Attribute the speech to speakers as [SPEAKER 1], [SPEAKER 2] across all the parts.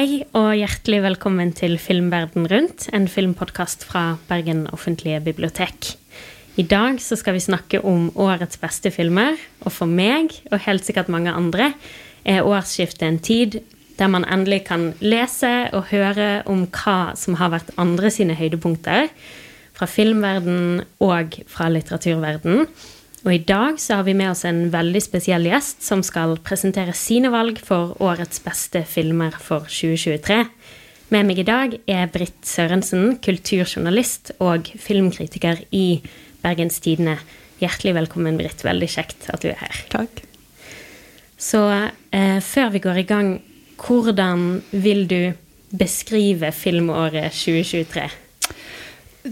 [SPEAKER 1] Hei og hjertelig velkommen til Filmverden rundt, en filmpodkast fra Bergen offentlige bibliotek. I dag så skal vi snakke om årets beste filmer, og for meg, og helt sikkert mange andre, er årsskiftet en tid der man endelig kan lese og høre om hva som har vært andre sine høydepunkter, fra filmverden og fra litteraturverden. Og i dag så har vi med oss en veldig spesiell gjest som skal presentere sine valg for årets beste filmer for 2023. Med meg i dag er Britt Sørensen, kulturjournalist og filmkritiker i Bergens Tidende. Hjertelig velkommen, Britt. Veldig kjekt at du er her.
[SPEAKER 2] Takk.
[SPEAKER 1] Så eh, før vi går i gang, hvordan vil du beskrive filmåret 2023?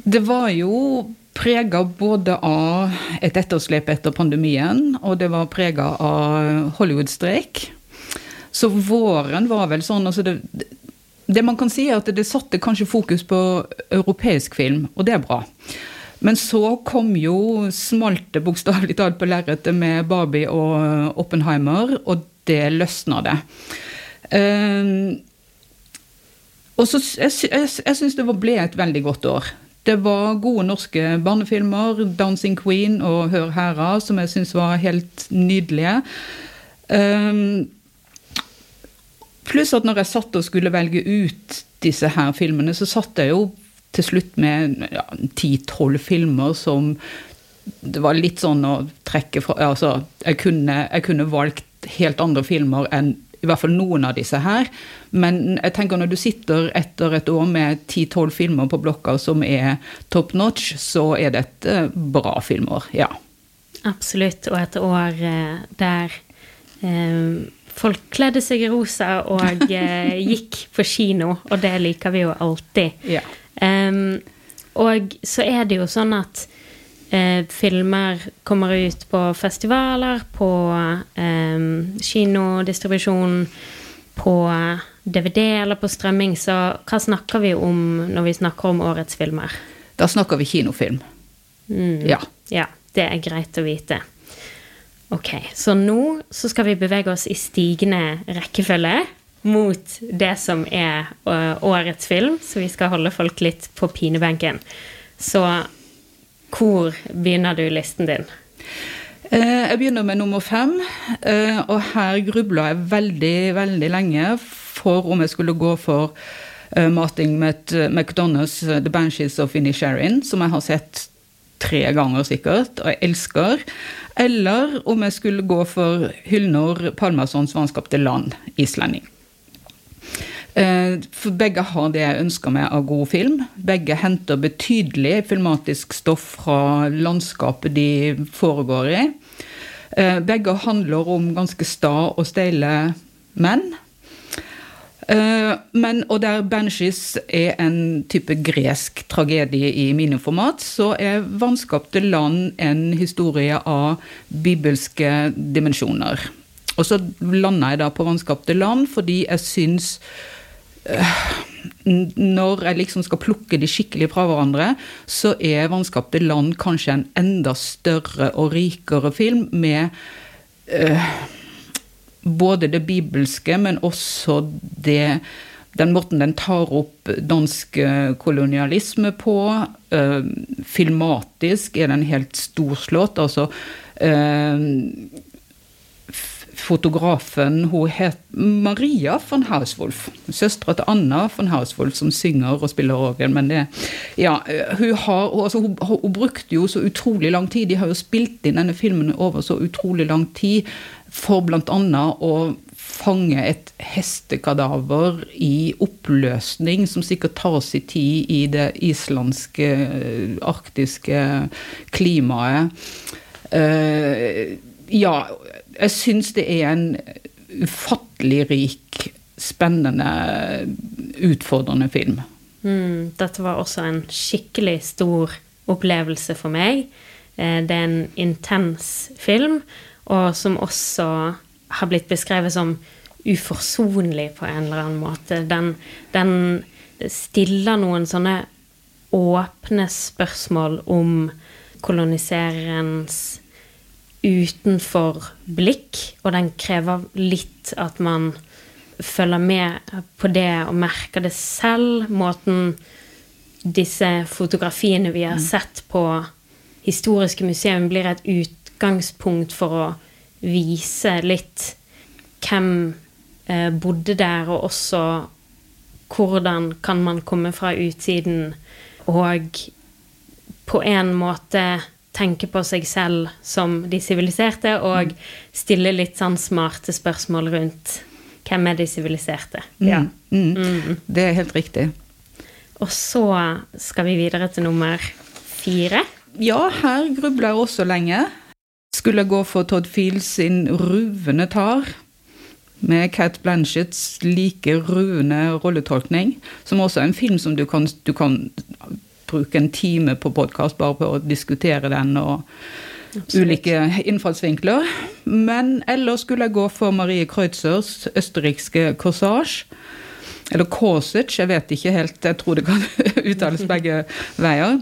[SPEAKER 2] Det var jo prega både av et etterslep etter pandemien, og det var prega av Hollywood-streik. Så våren var vel sånn altså det, det man kan si, er at det satte kanskje fokus på europeisk film, og det er bra. Men så kom jo smalt det bokstavelig talt på lerretet med Barbie og Oppenheimer, og det løsna det. Um, og så Jeg, jeg, jeg syns det ble et veldig godt år. Det var gode norske barnefilmer, 'Dancing Queen' og 'Hør herra', som jeg syns var helt nydelige. Um, pluss at når jeg satt og skulle velge ut disse her filmene, så satt jeg jo til slutt med ti-tolv ja, filmer som det var litt sånn å trekke fra Altså, jeg kunne, jeg kunne valgt helt andre filmer enn i hvert fall noen av disse her. Men jeg tenker når du sitter etter et år med 10-12 filmer på blokka som er top notch, så er dette bra filmer, ja.
[SPEAKER 1] Absolutt. Og et år eh, der eh, folk kledde seg i rosa og eh, gikk på kino, og det liker vi jo alltid.
[SPEAKER 2] Ja.
[SPEAKER 1] Um, og så er det jo sånn at eh, filmer kommer ut på festivaler, på eh, kinodistribusjon, på DVD eller på strømming. Så hva snakker vi om når vi snakker om årets filmer?
[SPEAKER 2] Da snakker vi kinofilm.
[SPEAKER 1] Mm.
[SPEAKER 2] Ja.
[SPEAKER 1] ja. Det er greit å vite. Ok, så nå så skal vi bevege oss i stigende rekkefølge mot det som er årets film, så vi skal holde folk litt på pinebenken. Så hvor begynner du listen din?
[SPEAKER 2] Eh, jeg begynner med nummer fem, eh, og her grubla jeg veldig, veldig lenge for om jeg skulle gå for mating med McDonald's 'The Banshees of Inisherin', som jeg har sett tre ganger sikkert, og jeg elsker. Eller om jeg skulle gå for Hylnor Palmasons 'Vannskapte land', islending. Eh, for begge har det jeg ønsker meg av god film. Begge henter betydelig filmatisk stoff fra landskapet de foregår i. Eh, begge handler om ganske sta og steile menn. Eh, men, og der Banshees er en type gresk tragedie i miniformat, så er 'Vanskapte land' en historie av bibelske dimensjoner. Og så landa jeg da på 'Vanskapte land' fordi jeg syns når jeg liksom skal plukke de skikkelig fra hverandre, så er 'Vanskapte land' kanskje en enda større og rikere film med uh, både det bibelske, men også det den måten den tar opp dansk kolonialisme på. Uh, filmatisk er den helt storslått. Altså uh, fotografen hun het Maria von Hauswolf. Søstera til Anna von Hauswolf, som synger og spiller orgel. Men det Ja, hun har altså, hun, hun, brukte jo så utrolig lang tid. De har jo spilt inn denne filmen over så utrolig lang tid for bl.a. å fange et hestekadaver i oppløsning, som sikkert tar sin tid i det islandske, arktiske klimaet. Uh, ja, jeg syns det er en ufattelig rik, spennende, utfordrende film.
[SPEAKER 1] Mm, dette var også en skikkelig stor opplevelse for meg. Eh, det er en intens film, og som også har blitt beskrevet som uforsonlig på en eller annen måte. Den, den stiller noen sånne åpne spørsmål om kolonisererens utenfor blikk, og den krever litt at man følger med på det og merker det selv. Måten disse fotografiene vi har sett på historiske museum, blir et utgangspunkt for å vise litt hvem eh, bodde der, og også hvordan kan man komme fra utsiden og på en måte tenke på seg selv som de siviliserte, og stille litt sånn smarte spørsmål rundt hvem er de siviliserte.
[SPEAKER 2] Ja. Mm. Mm. Det er helt riktig.
[SPEAKER 1] Og så skal vi videre til nummer fire.
[SPEAKER 2] Ja, her grubler jeg også lenge. Skulle gå for Todd Field sin 'Ruvende tar', med Cat Blanchetts like ruvende rolletolkning, som også er en film som du kan, du kan bruke en time på podkast bare på å diskutere den og Absolutt. ulike innfallsvinkler. Men ellers skulle jeg gå for Marie Kreutzers østerrikske Corsage. Eller Korsage, jeg vet ikke helt. Jeg tror det kan uttales begge veier.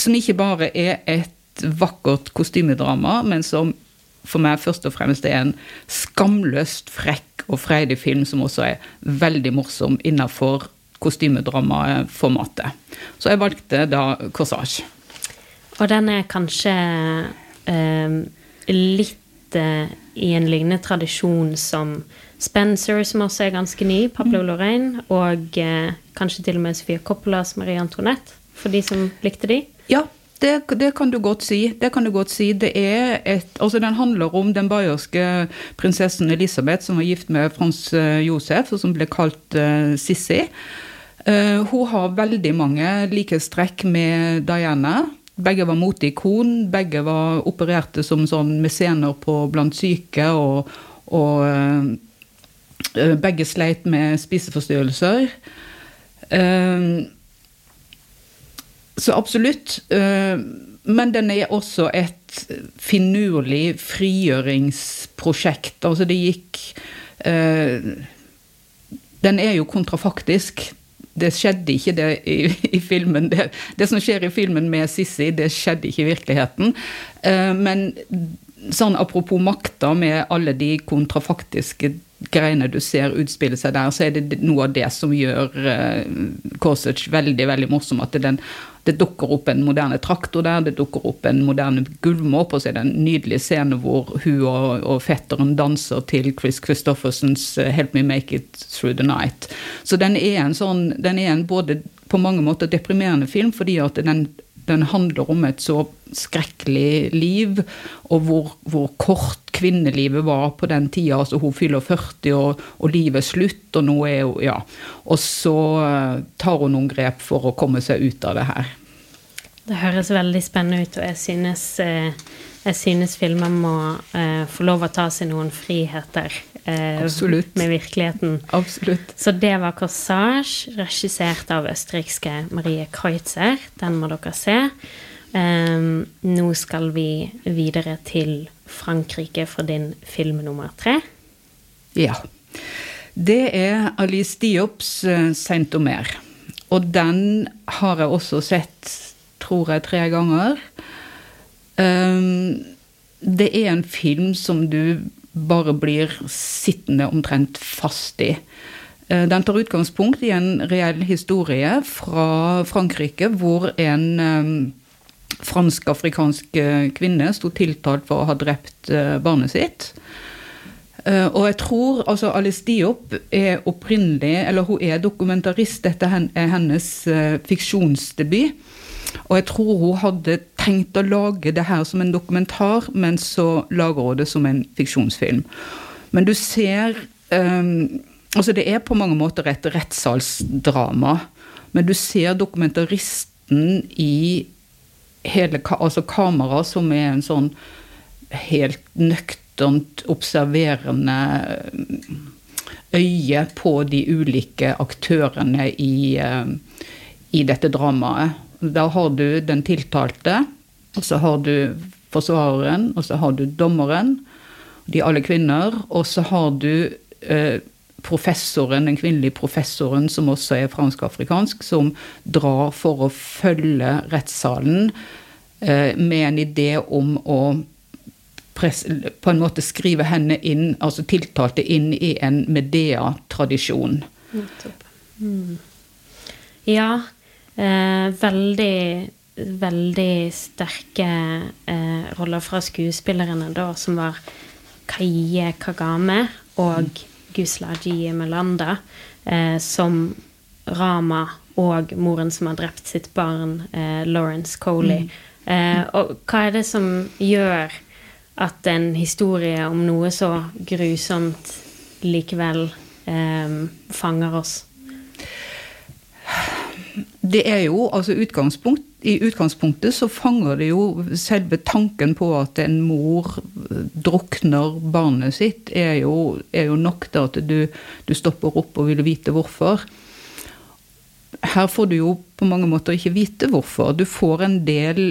[SPEAKER 2] Som ikke bare er et vakkert kostymedrama, men som for meg først og fremst er en skamløst frekk og freidig film som også er veldig morsom innafor kostymedramaformatet. Så jeg valgte da Corsage.
[SPEAKER 1] Og den er kanskje eh, litt eh, i en lignende tradisjon som Spencer, som også er ganske ny, Pablo mm. Lorraine, og eh, kanskje til og med Sofia Coppolas Marie Antoinette, for de som likte de?
[SPEAKER 2] Ja, det, det, kan du godt si. Det kan du godt si. Det er et, altså Den handler om den bayerske prinsessen Elisabeth som var gift med Frans eh, Josef, og som ble kalt uh, Sissi. Uh, hun har veldig mange likhetstrekk med Diana. Begge var moteikon, begge var opererte som sånn mesener på blant syke, og, og uh, begge sleit med spiseforstyrrelser. Så absolutt. Men den er også et finurlig frigjøringsprosjekt. Altså det gikk Den er jo kontrafaktisk det skjedde ikke det i, i filmen. Det, det, som skjer i filmen med Sissi, det skjedde ikke i virkeligheten. Uh, men sånn apropos makta med alle de kontrafaktiske greiene du ser utspille seg der, så er det noe av det som gjør uh, Korsage veldig veldig morsom. At den, det dukker opp en moderne traktor der, det dukker opp en moderne gulvmåp, og så er det en nydelig scene hvor hun og, og fetteren danser til Chris Christoffersens uh, 'Help Me Make It Through the Night'. Så den er en sånn, den er en både på mange måter deprimerende film, fordi at den den handler om et så skrekkelig liv, og hvor, hvor kort kvinnelivet var på den tida. Altså hun fyller 40, og, og livet er slutt, og nå er hun Ja. Og så eh, tar hun noen grep for å komme seg ut av det her.
[SPEAKER 1] Det høres veldig spennende ut, og jeg synes, eh, jeg synes filmer må eh, få lov å ta seg noen friheter
[SPEAKER 2] eh,
[SPEAKER 1] med virkeligheten.
[SPEAKER 2] Absolutt.
[SPEAKER 1] Så det var 'Corsage', regissert av østerrikske Marie Kreutzer. Den må dere se. Eh, nå skal vi videre til Frankrike for din film nummer tre.
[SPEAKER 2] Ja. Det er Alice Diops uh, Saint Omer. Og den har jeg også sett, tror jeg, tre ganger. Um, det er en film som du bare blir sittende omtrent fast i. Eh, den tar utgangspunkt i en reell historie fra Frankrike, hvor en eh, fransk-afrikansk eh, kvinne sto tiltalt for å ha drept barnet sitt. Og jeg tror altså Alice Diop er opprinnelig Eller hun er dokumentarist. Dette er hennes fiksjonsdebut. Og jeg tror hun hadde tenkt å lage det her som en dokumentar, men så lager hun det som en fiksjonsfilm. Men du ser um, Altså, det er på mange måter et rettssalsdrama, men du ser dokumentaristen i hele altså kamera som er en sånn helt nøkternt observerende øye på de ulike aktørene i, i dette dramaet. Da har du den tiltalte, og så har du forsvareren, og så har du dommeren. De alle kvinner. Og så har du eh, professoren, den kvinnelige professoren som også er fransk-afrikansk, som drar for å følge rettssalen eh, med en idé om å press, på en måte skrive henne inn, altså tiltalte inn i en Medea-tradisjon.
[SPEAKER 1] Mm. Ja, veldig veldig sterke eh, roller fra skuespillerne, da, som var Kaie Kagame og Gusla G. Melanda, eh, som Rama og moren som har drept sitt barn, eh, Lawrence Coley. Mm. Eh, og hva er det som gjør at en historie om noe så grusomt likevel eh, fanger oss?
[SPEAKER 2] Det er jo altså utgangspunkt i utgangspunktet så fanger det jo selve tanken på at en mor drukner barnet sitt, er jo, er jo nok til at du, du, stopper opp og vil vite hvorfor. Her får du jo på mange måter ikke vite hvorfor. Du får en del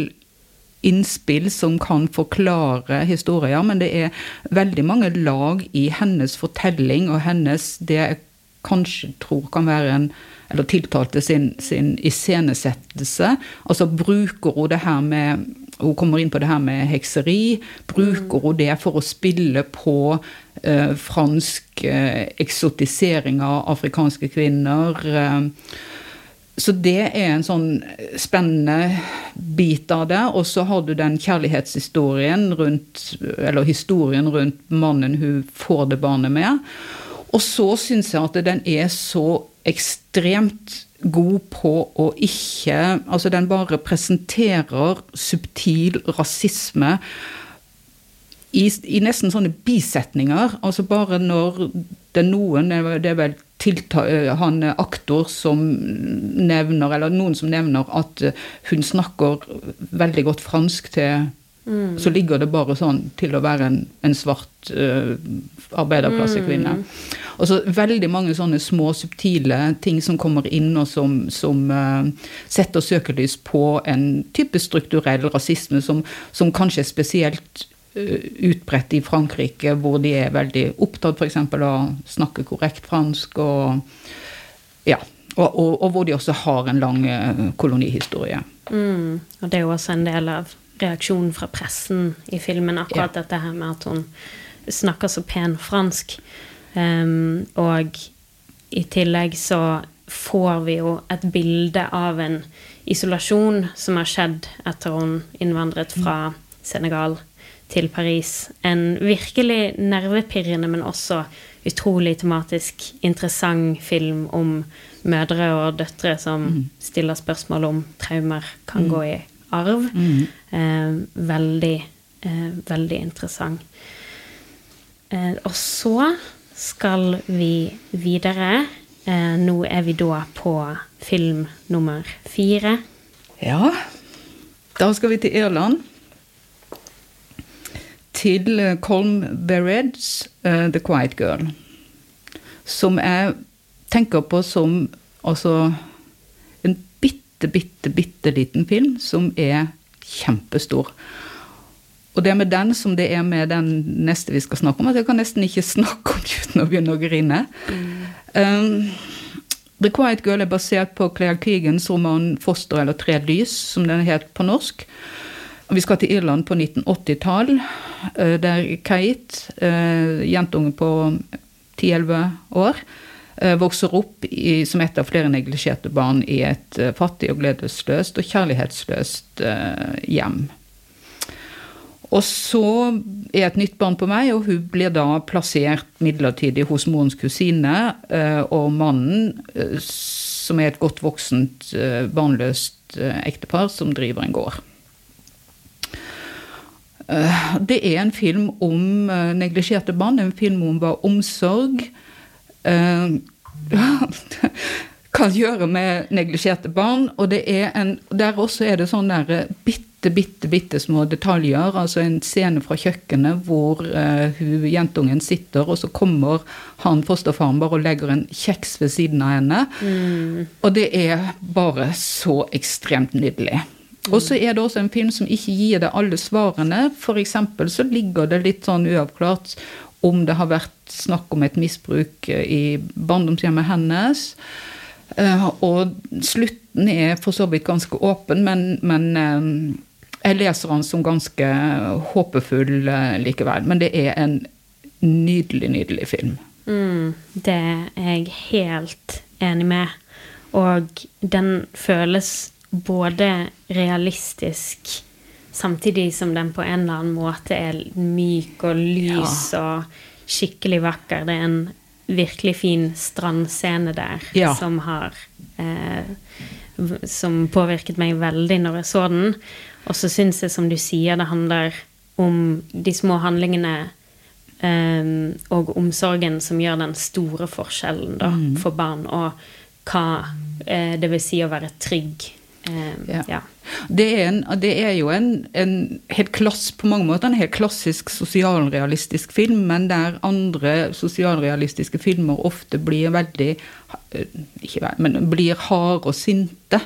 [SPEAKER 2] innspill som kan forklare historier, men det er veldig mange lag i hennes fortelling og hennes det jeg kanskje tror kan være en eller tiltalte sin, sin iscenesettelse. Altså bruker hun det her med hun kommer inn på det her med hekseri. Bruker hun det for å spille på eh, fransk eh, eksotisering av afrikanske kvinner? Eh, så det er en sånn spennende bit av det. Og så har du den kjærlighetshistorien rundt Eller historien rundt mannen hun får det barnet med. Og så syns jeg at den er så ekstremt god på å ikke Altså, den bare presenterer subtil rasisme i, i nesten sånne bisetninger. Altså bare når det er noen Det er vel tilta, han aktor som nevner, eller noen som nevner at hun snakker veldig godt fransk til mm. Så ligger det bare sånn til å være en, en svart uh, arbeiderklassekvinne. Mm. Og så veldig mange sånne små, subtile ting som kommer inn, og som, som uh, setter søkelys på en type strukturell rasisme som, som kanskje er spesielt uh, utbredt i Frankrike, hvor de er veldig opptatt f.eks. av å snakke korrekt fransk. og ja, og, og, og, hvor de også har en lang kolonihistorie.
[SPEAKER 1] Mm, og det er jo også en del av reaksjonen fra pressen i filmen, akkurat ja. dette her med at hun snakker så pen fransk. Um, og i tillegg så får vi jo et bilde av en isolasjon som har skjedd etter hun innvandret fra Senegal til Paris. En virkelig nervepirrende, men også utrolig tematisk interessant film om mødre og døtre som mm. stiller spørsmål om traumer kan mm. gå i arv. Mm. Eh, veldig, eh, veldig interessant. Eh, og så skal vi videre. Eh, nå er vi da på film nummer fire.
[SPEAKER 2] Ja, da skal vi til Irland. Til eh, Colm Bereds uh, The Quiet Girl. Som jeg tenker på som altså bitte, bitte, bitte liten film som er kjempestor. Og det med den som det er med den neste vi skal snakke om, at jeg kan nesten ikke snakke om det uten å begynne å grine. Mm. Um, The Quiet Girl er basert på Claire Keegans roman 'Foster eller tre lys', som den het på norsk. Vi skal til Irland på 1980-tall, uh, der Kate, jentungen jentunge på 10-11 år, vokser opp i, som et av flere neglisjerte barn i et fattig og gledesløst og kjærlighetsløst hjem. Og så er et nytt barn på vei, og hun blir da plassert midlertidig hos morens kusine. Eh, og mannen, eh, som er et godt voksent, eh, barnløst ektepar, som driver en gård. Det er en film om neglisjerte barn. En film om hva omsorg kan gjøre med neglisjerte barn. Og det er en, der også er det sånn der bitte bitte, bitte, bitte små detaljer. Altså en scene fra kjøkkenet hvor uh, hun, jentungen sitter, og så kommer han fosterfaren bare og legger en kjeks ved siden av henne. Mm. Og det er bare så ekstremt nydelig. Mm. Og så er det også en film som ikke gir deg alle svarene. F.eks. så ligger det litt sånn uavklart om det har vært snakk om et misbruk i barndomshjemmet hennes. Uh, og slutten er for så vidt ganske åpen, men, men uh, jeg leser han som ganske håpefull eh, likevel. Men det er en nydelig, nydelig film.
[SPEAKER 1] Mm, det er jeg helt enig med. Og den føles både realistisk samtidig som den på en eller annen måte er myk og lys ja. og skikkelig vakker. Det er en virkelig fin strandscene der ja. som har eh, Som påvirket meg veldig når jeg så den. Og så syns jeg, som du sier, det handler om de små handlingene eh, og omsorgen som gjør den store forskjellen da, mm. for barn, og hva eh, det vil si å være trygg. Eh, ja. ja.
[SPEAKER 2] Det, er en, det er, jo en, en helt klass, på mange måter en helt klassisk sosialrealistisk film, men der andre sosialrealistiske filmer ofte blir veldig ikke veldig, men blir harde og sinte,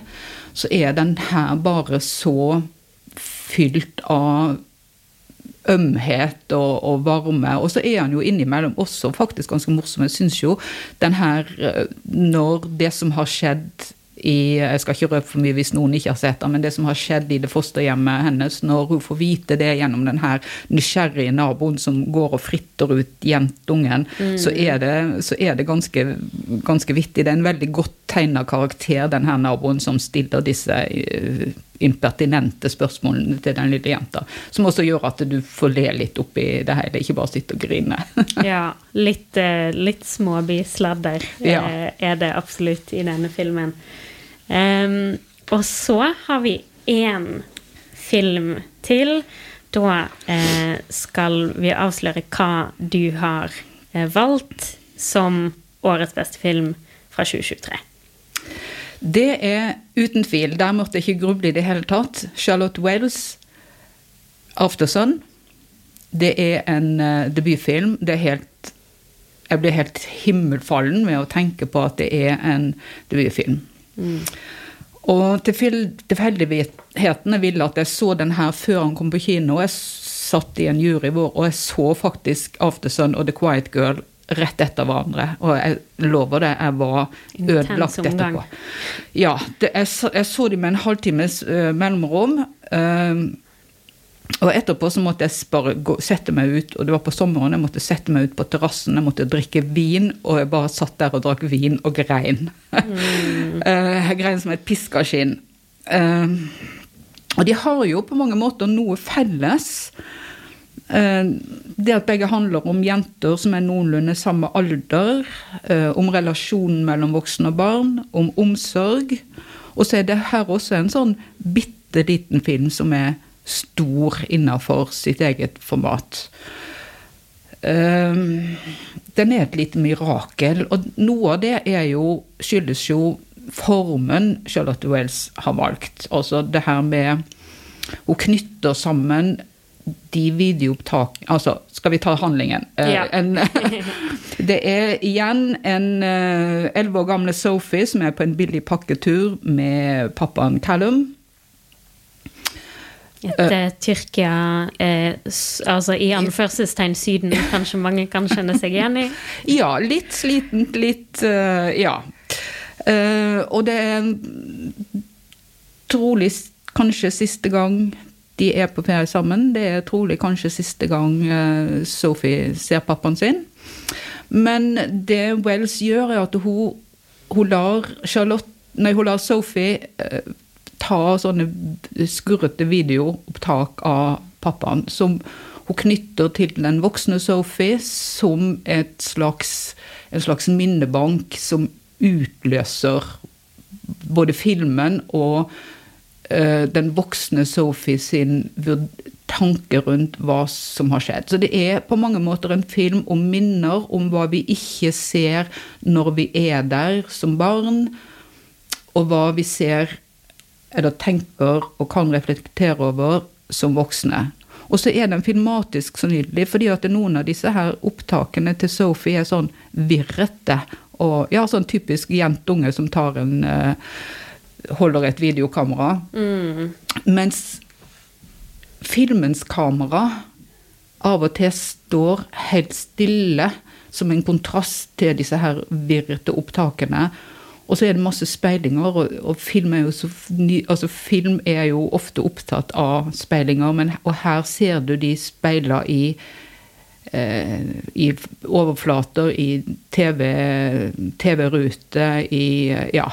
[SPEAKER 2] så er den her bare så fylt av ømhet og, og, varme. Og så er han jo innimellom også faktisk ganske morsom. Jeg syns jo den her eh, Når det som har skjedd i Jeg skal ikke røpe for mye hvis noen ikke har sett det, men det som har skjedd i det fosterhjemmet hennes, når hun får vite det gjennom den her nysgjerrige naboen som går og fritter ut jentungen, mm. så er det, så er det ganske, ganske, vittig. Det er en veldig godt tegna karakter, den her naboen som stiller disse uh, impertinente spørsmålene til den lille jenta. Som også gjør at du får le litt oppi det hele, ikke bare sitte og grine.
[SPEAKER 1] ja, litt, uh, litt småbysladder ja. uh, er det absolutt i denne filmen. Um, og så har vi én film til. Da eh, skal vi avsløre hva du har eh, valgt som årets beste film fra 2023.
[SPEAKER 2] Det er uten tvil. Der måtte jeg ikke gruble i det hele tatt. Charlotte Wales, 'Aftersun'. Det er en uh, debutfilm. Det er helt Jeg blir helt himmelfallen med å tenke på at det er en debutfilm. Mm. Og tilfeldighetene ville at jeg så den her før han kom på kino. Jeg satt i en jury hvor, og jeg så faktisk 'Aftersun' og 'The Quiet Girl' rett etter hverandre. Og jeg lover det, jeg var ødelagt etterpå. Ja, det, jeg, jeg, så de med en halvtimes uh, mellomrom. Uh, og etterpå så måtte jeg bare gå, sette meg ut, og det var på sommeren, jeg måtte sette meg ut på terrassen, jeg måtte drikke vin, og jeg bare satt der og drakk vin og grein. Mm. jeg grein som et piskaskinn. Uh, og de har jo på mange måter noe felles. Uh, det at begge handler om jenter som er noenlunde samme alder, om relasjonen mellom voksne og barn, om omsorg. Og så er det her også en sånn bitte liten film som er stor innafor sitt eget format. Um, den er et lite mirakel, og noe av det er jo, skyldes jo formen Charlotte Wells har valgt. Altså det her med Hun knytter sammen de videoopptak Altså, skal vi ta handlingen? Eh, ja. en, det er igjen en eh, elleve år gamle Sophie som er på en billig pakketur med pappaen Callum.
[SPEAKER 1] Et uh, Tyrkia eh, altså i anførselstegn Syden, kanskje mange kan kjenne seg igjen i?
[SPEAKER 2] Ja, litt slitent, litt uh, Ja. Uh, og det er trolig kanskje siste gang de er på ferie sammen. Det er trolig kanskje siste gang Sophie ser pappaen sin. Men det Wells gjør, er at hun, hun lar Charlotte Nei, hun lar Sophie ta sånne skurrete videoopptak av pappaen som hun knytter til den voksne Sophie som slags, en slags minnebank som utløser både filmen og uh, den voksne Sophie sin tanke rundt hva som har skjedd. Så det er på mange måter en film om minner, om hva vi ikke ser når vi er der som barn, og hva vi ser eller tenker og kan reflektere over som voksne. Og så er den filmatisk så nydelig, fordi at noen av disse her opptakene til Sophie er sånn virrete. Og ja, sånn typisk jentunge som tar en uh, holder et videokamera. Mm. Mens filmens kamera av og til står helt stille som en kontrast til disse her virrete opptakene. Og så er det masse speilinger, og, og film, er så, altså, film er jo ofte opptatt av speilinger, men, og her ser du de speila i eh, i overflater, i TV, TV-rute, i eh, Ja.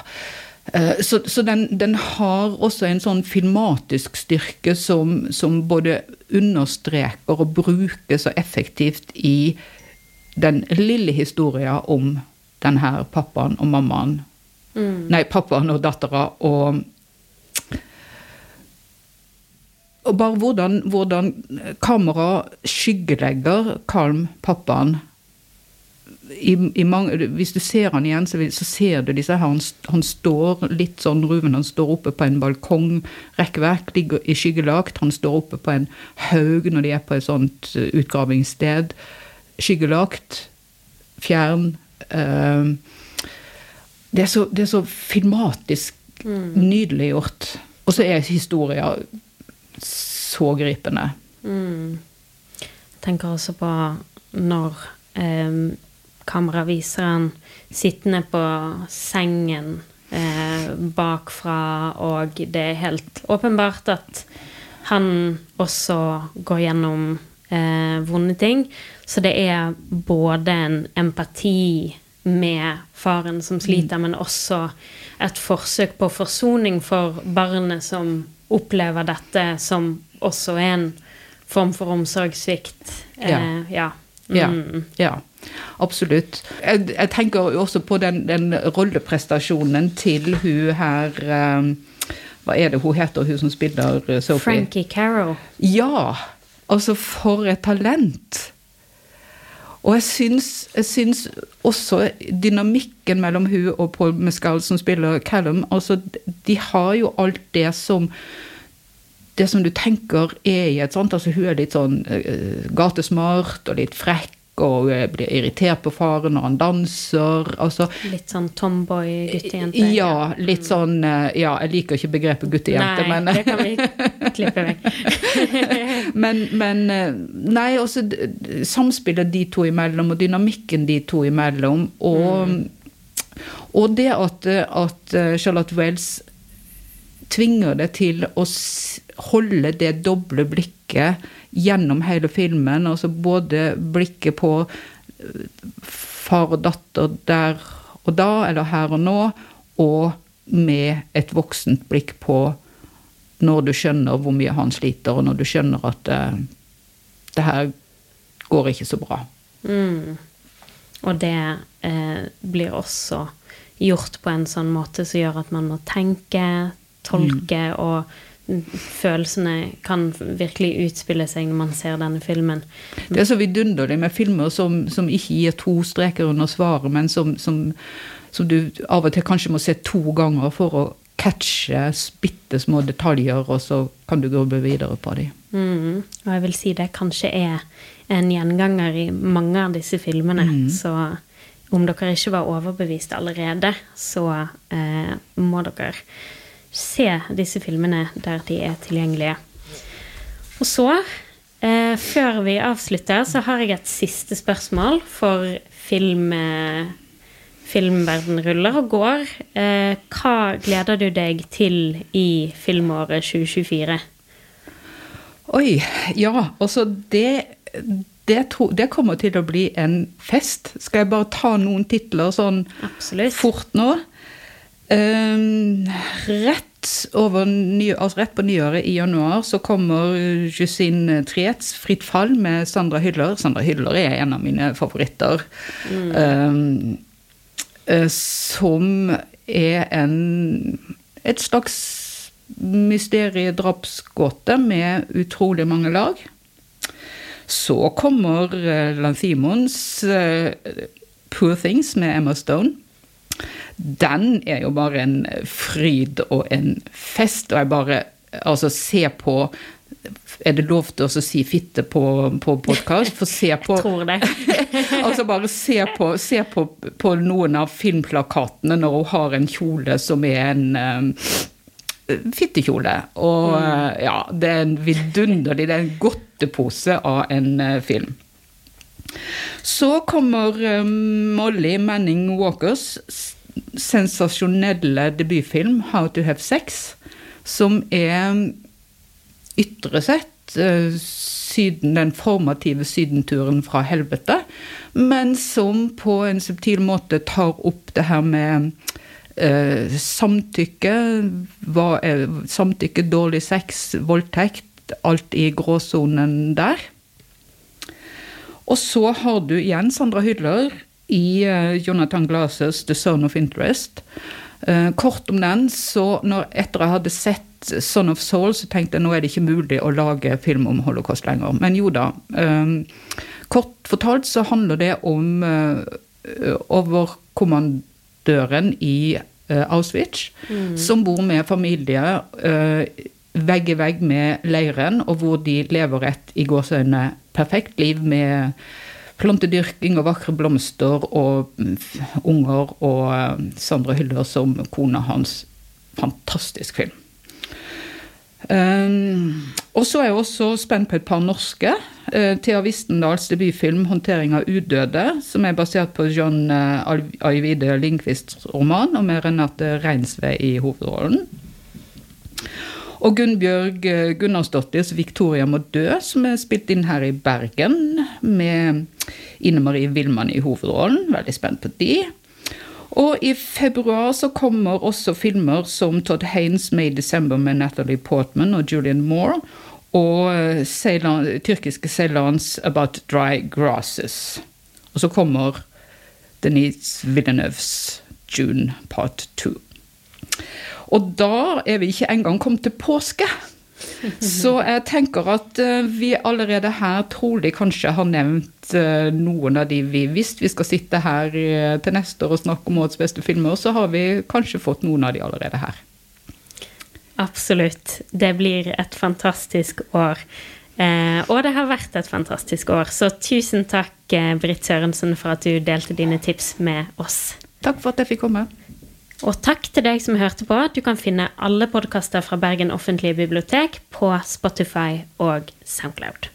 [SPEAKER 2] Eh, Så, så den, den har også en sånn filmatisk styrke som, som både understreker og bruker så effektivt i den lille historien om den her pappaen og mammaen. Nei, pappaen og dattera og Og bare hvordan, hvordan kamera skyggelegger Kalm, pappaen. I, i mange, hvis du ser han igjen, så, så ser du disse her. Han, han står litt sånn ruven, han står oppe på en balkongrekkverk, ligger i skyggelagt. Han står oppe på en haug når de er på et sånt eh, utgravingssted. Skyggelagt, fjern. eh, det, er så, det er så filmatisk nydelig gjort. Og så er historien så gripende.
[SPEAKER 1] Jeg tenker også på når eh, kamera viser han sittende på sengen eh, bakfra, og det er helt åpenbart at han også går gjennom eh, vonde ting. Så det er både en empati med faren som sliter, men også et forsøk på forsoning for barnet som opplever dette, som også er en form for omsorgssvikt.
[SPEAKER 2] Ja.
[SPEAKER 1] Eh, ja.
[SPEAKER 2] Ja,
[SPEAKER 1] Mm.
[SPEAKER 2] ja absolutt. Jeg, jeg tenker også på den, den rolleprestasjonen til hun her um, Hva er det hun heter, hun som spiller Sophie?
[SPEAKER 1] Frankie Carroll.
[SPEAKER 2] Ja! Altså, for et talent! Og jeg syns, jeg syns også dynamikken mellom hun og Paul Mescal, som spiller Callum altså, De har jo alt det som det som du tenker er i et sånt altså Hun er litt sånn uh, gatesmart og litt frekk og eh, blir irritert på faren når han danser. altså
[SPEAKER 1] Litt sånn tomboy-guttejente.
[SPEAKER 2] Ja, litt sånn eh, Ja, jeg liker ikke begrepet guttejente,
[SPEAKER 1] Nei,
[SPEAKER 2] men
[SPEAKER 1] det kan vi klippe vekk.
[SPEAKER 2] men, men eh, Nei, også d- samspillet de to imellom, og dynamikken de to imellom. Og, og det at, at Charlotte Wells tvinger det til å holde det doble blikket gjennom hele filmen. Altså både blikket på eh, far og datter der og da, eller her og nå, og med et voksent blikk på når du skjønner hvor mye han sliter, og når du skjønner at eh, det her går ikke så bra.
[SPEAKER 1] Mm. Og det eh, blir også gjort på en sånn måte som gjør at man må tenke, tolke, og mm, følelsene kan virkelig utspille seg når man ser denne filmen.
[SPEAKER 2] Det er så vidunderlig med filmer som, som ikke gir to streker under svaret, men som, som, som du av og til kanskje må se to ganger for å catche bitte små detaljer, og så kan du grubbe videre på dem.
[SPEAKER 1] Mm. Og jeg vil si det kanskje er en gjenganger i mange av disse filmene. Så om dere ikke var overbevist allerede, så eh, må dere se disse filmene der de er tilgjengelige. Og så, eh, før vi avslutter, så har jeg et siste spørsmål for film... Eh, Filmverden ruller og går. Eh, hva gleder du deg til i filmåret 2024?
[SPEAKER 2] Oi, ja, altså det, det, tro, det kommer til å bli en fest. Skal jeg bare ta noen titler sånn
[SPEAKER 1] Absolutt.
[SPEAKER 2] fort nå? Ehm, rett, over altså rett på nyåret i januar så kommer Justine Triets 'Fritt fall' med Sandra Hyller. Sandra Hyller er en av mine favoritter. Mm. Um, som er en et slags mysteriedrapsgåte med utrolig mange lag. Så kommer uh, Lanthimons uh, 'Poor Things' med Emma Stone. Den er jo bare en fryd og en fest, og jeg bare Altså, se på Er det lov til å si fitte på, på podkast? For se på
[SPEAKER 1] Jeg tror det.
[SPEAKER 2] altså bare se på, se på, på noen av filmplakatene når hun har en kjole som er en um, fittekjole. Og mm. ja, det er en vidunderlig Det er en godtepose av en uh, film. Så kommer um, Molly Manning Walkers, sensasjonelle debutfilm 'How to Have Sex', som er ytre sett eh, syden, den formative sydenturen fra helvete, men som på en subtil måte tar opp det her med eh, samtykke, hva er samtykke, dårlig sex, voldtekt, alt i gråsonen der. Og så har du igjen Sandra Hydler i uh, Jonathan Glasses 'The Zone of Interest'. Uh, kort om den, så når, etter jeg hadde sett 'Son of Soul', så tenkte jeg nå er det ikke mulig å lage film om holocaust lenger. Men jo da. Um, kort fortalt så handler det om overkommandøren i Auschwitz, mm. som bor med familie vegg i vegg med leiren, og hvor de lever et i gåseøyne perfekt liv med plantedyrking og vakre blomster og mm, unger og eh, Sandra Hyller som kona hans. Fantastisk film. Um, og så er jeg også spent på et par norske. Uh, Thea Wistendals debutfilm 'Håndtering av udøde', som er basert på John uh, Ajvide Lindqvists roman, og med Renate Reinsve i hovedrollen. Og Gunnbjørg eh, Gunnarsdottirs 'Victoria må dø', som er spilt inn her i Bergen, med Ine Marie Wilman i hovedrollen. Veldig spent på de. Og i februar så kommer også filmer som Todd Haynes' i desember med Natalie Portman og Julian Moore. Og Ceylan, eh, tyrkiske Ceylans 'About Dry Grasses'. Og så kommer Denise Villeneuves 'June Part 2'. Og da er vi ikke engang kommet til påske. Så jeg tenker at eh, vi allerede her trolig kanskje har nevnt eh, noen av de vi Hvis vi skal sitte her eh, til neste år og snakke om årets beste filmer, så har vi kanskje fått noen av de allerede her.
[SPEAKER 1] Absolutt. Det blir et fantastisk år. Eh, og det har vært et fantastisk år. Så tusen takk, Britt Sørensen, for at du delte dine tips med oss.
[SPEAKER 2] Takk for at jeg fikk komme.
[SPEAKER 1] Og takk til deg som hørte på. Du kan finne alle podkaster fra Bergen offentlige bibliotek på Spotify og Soundcloud.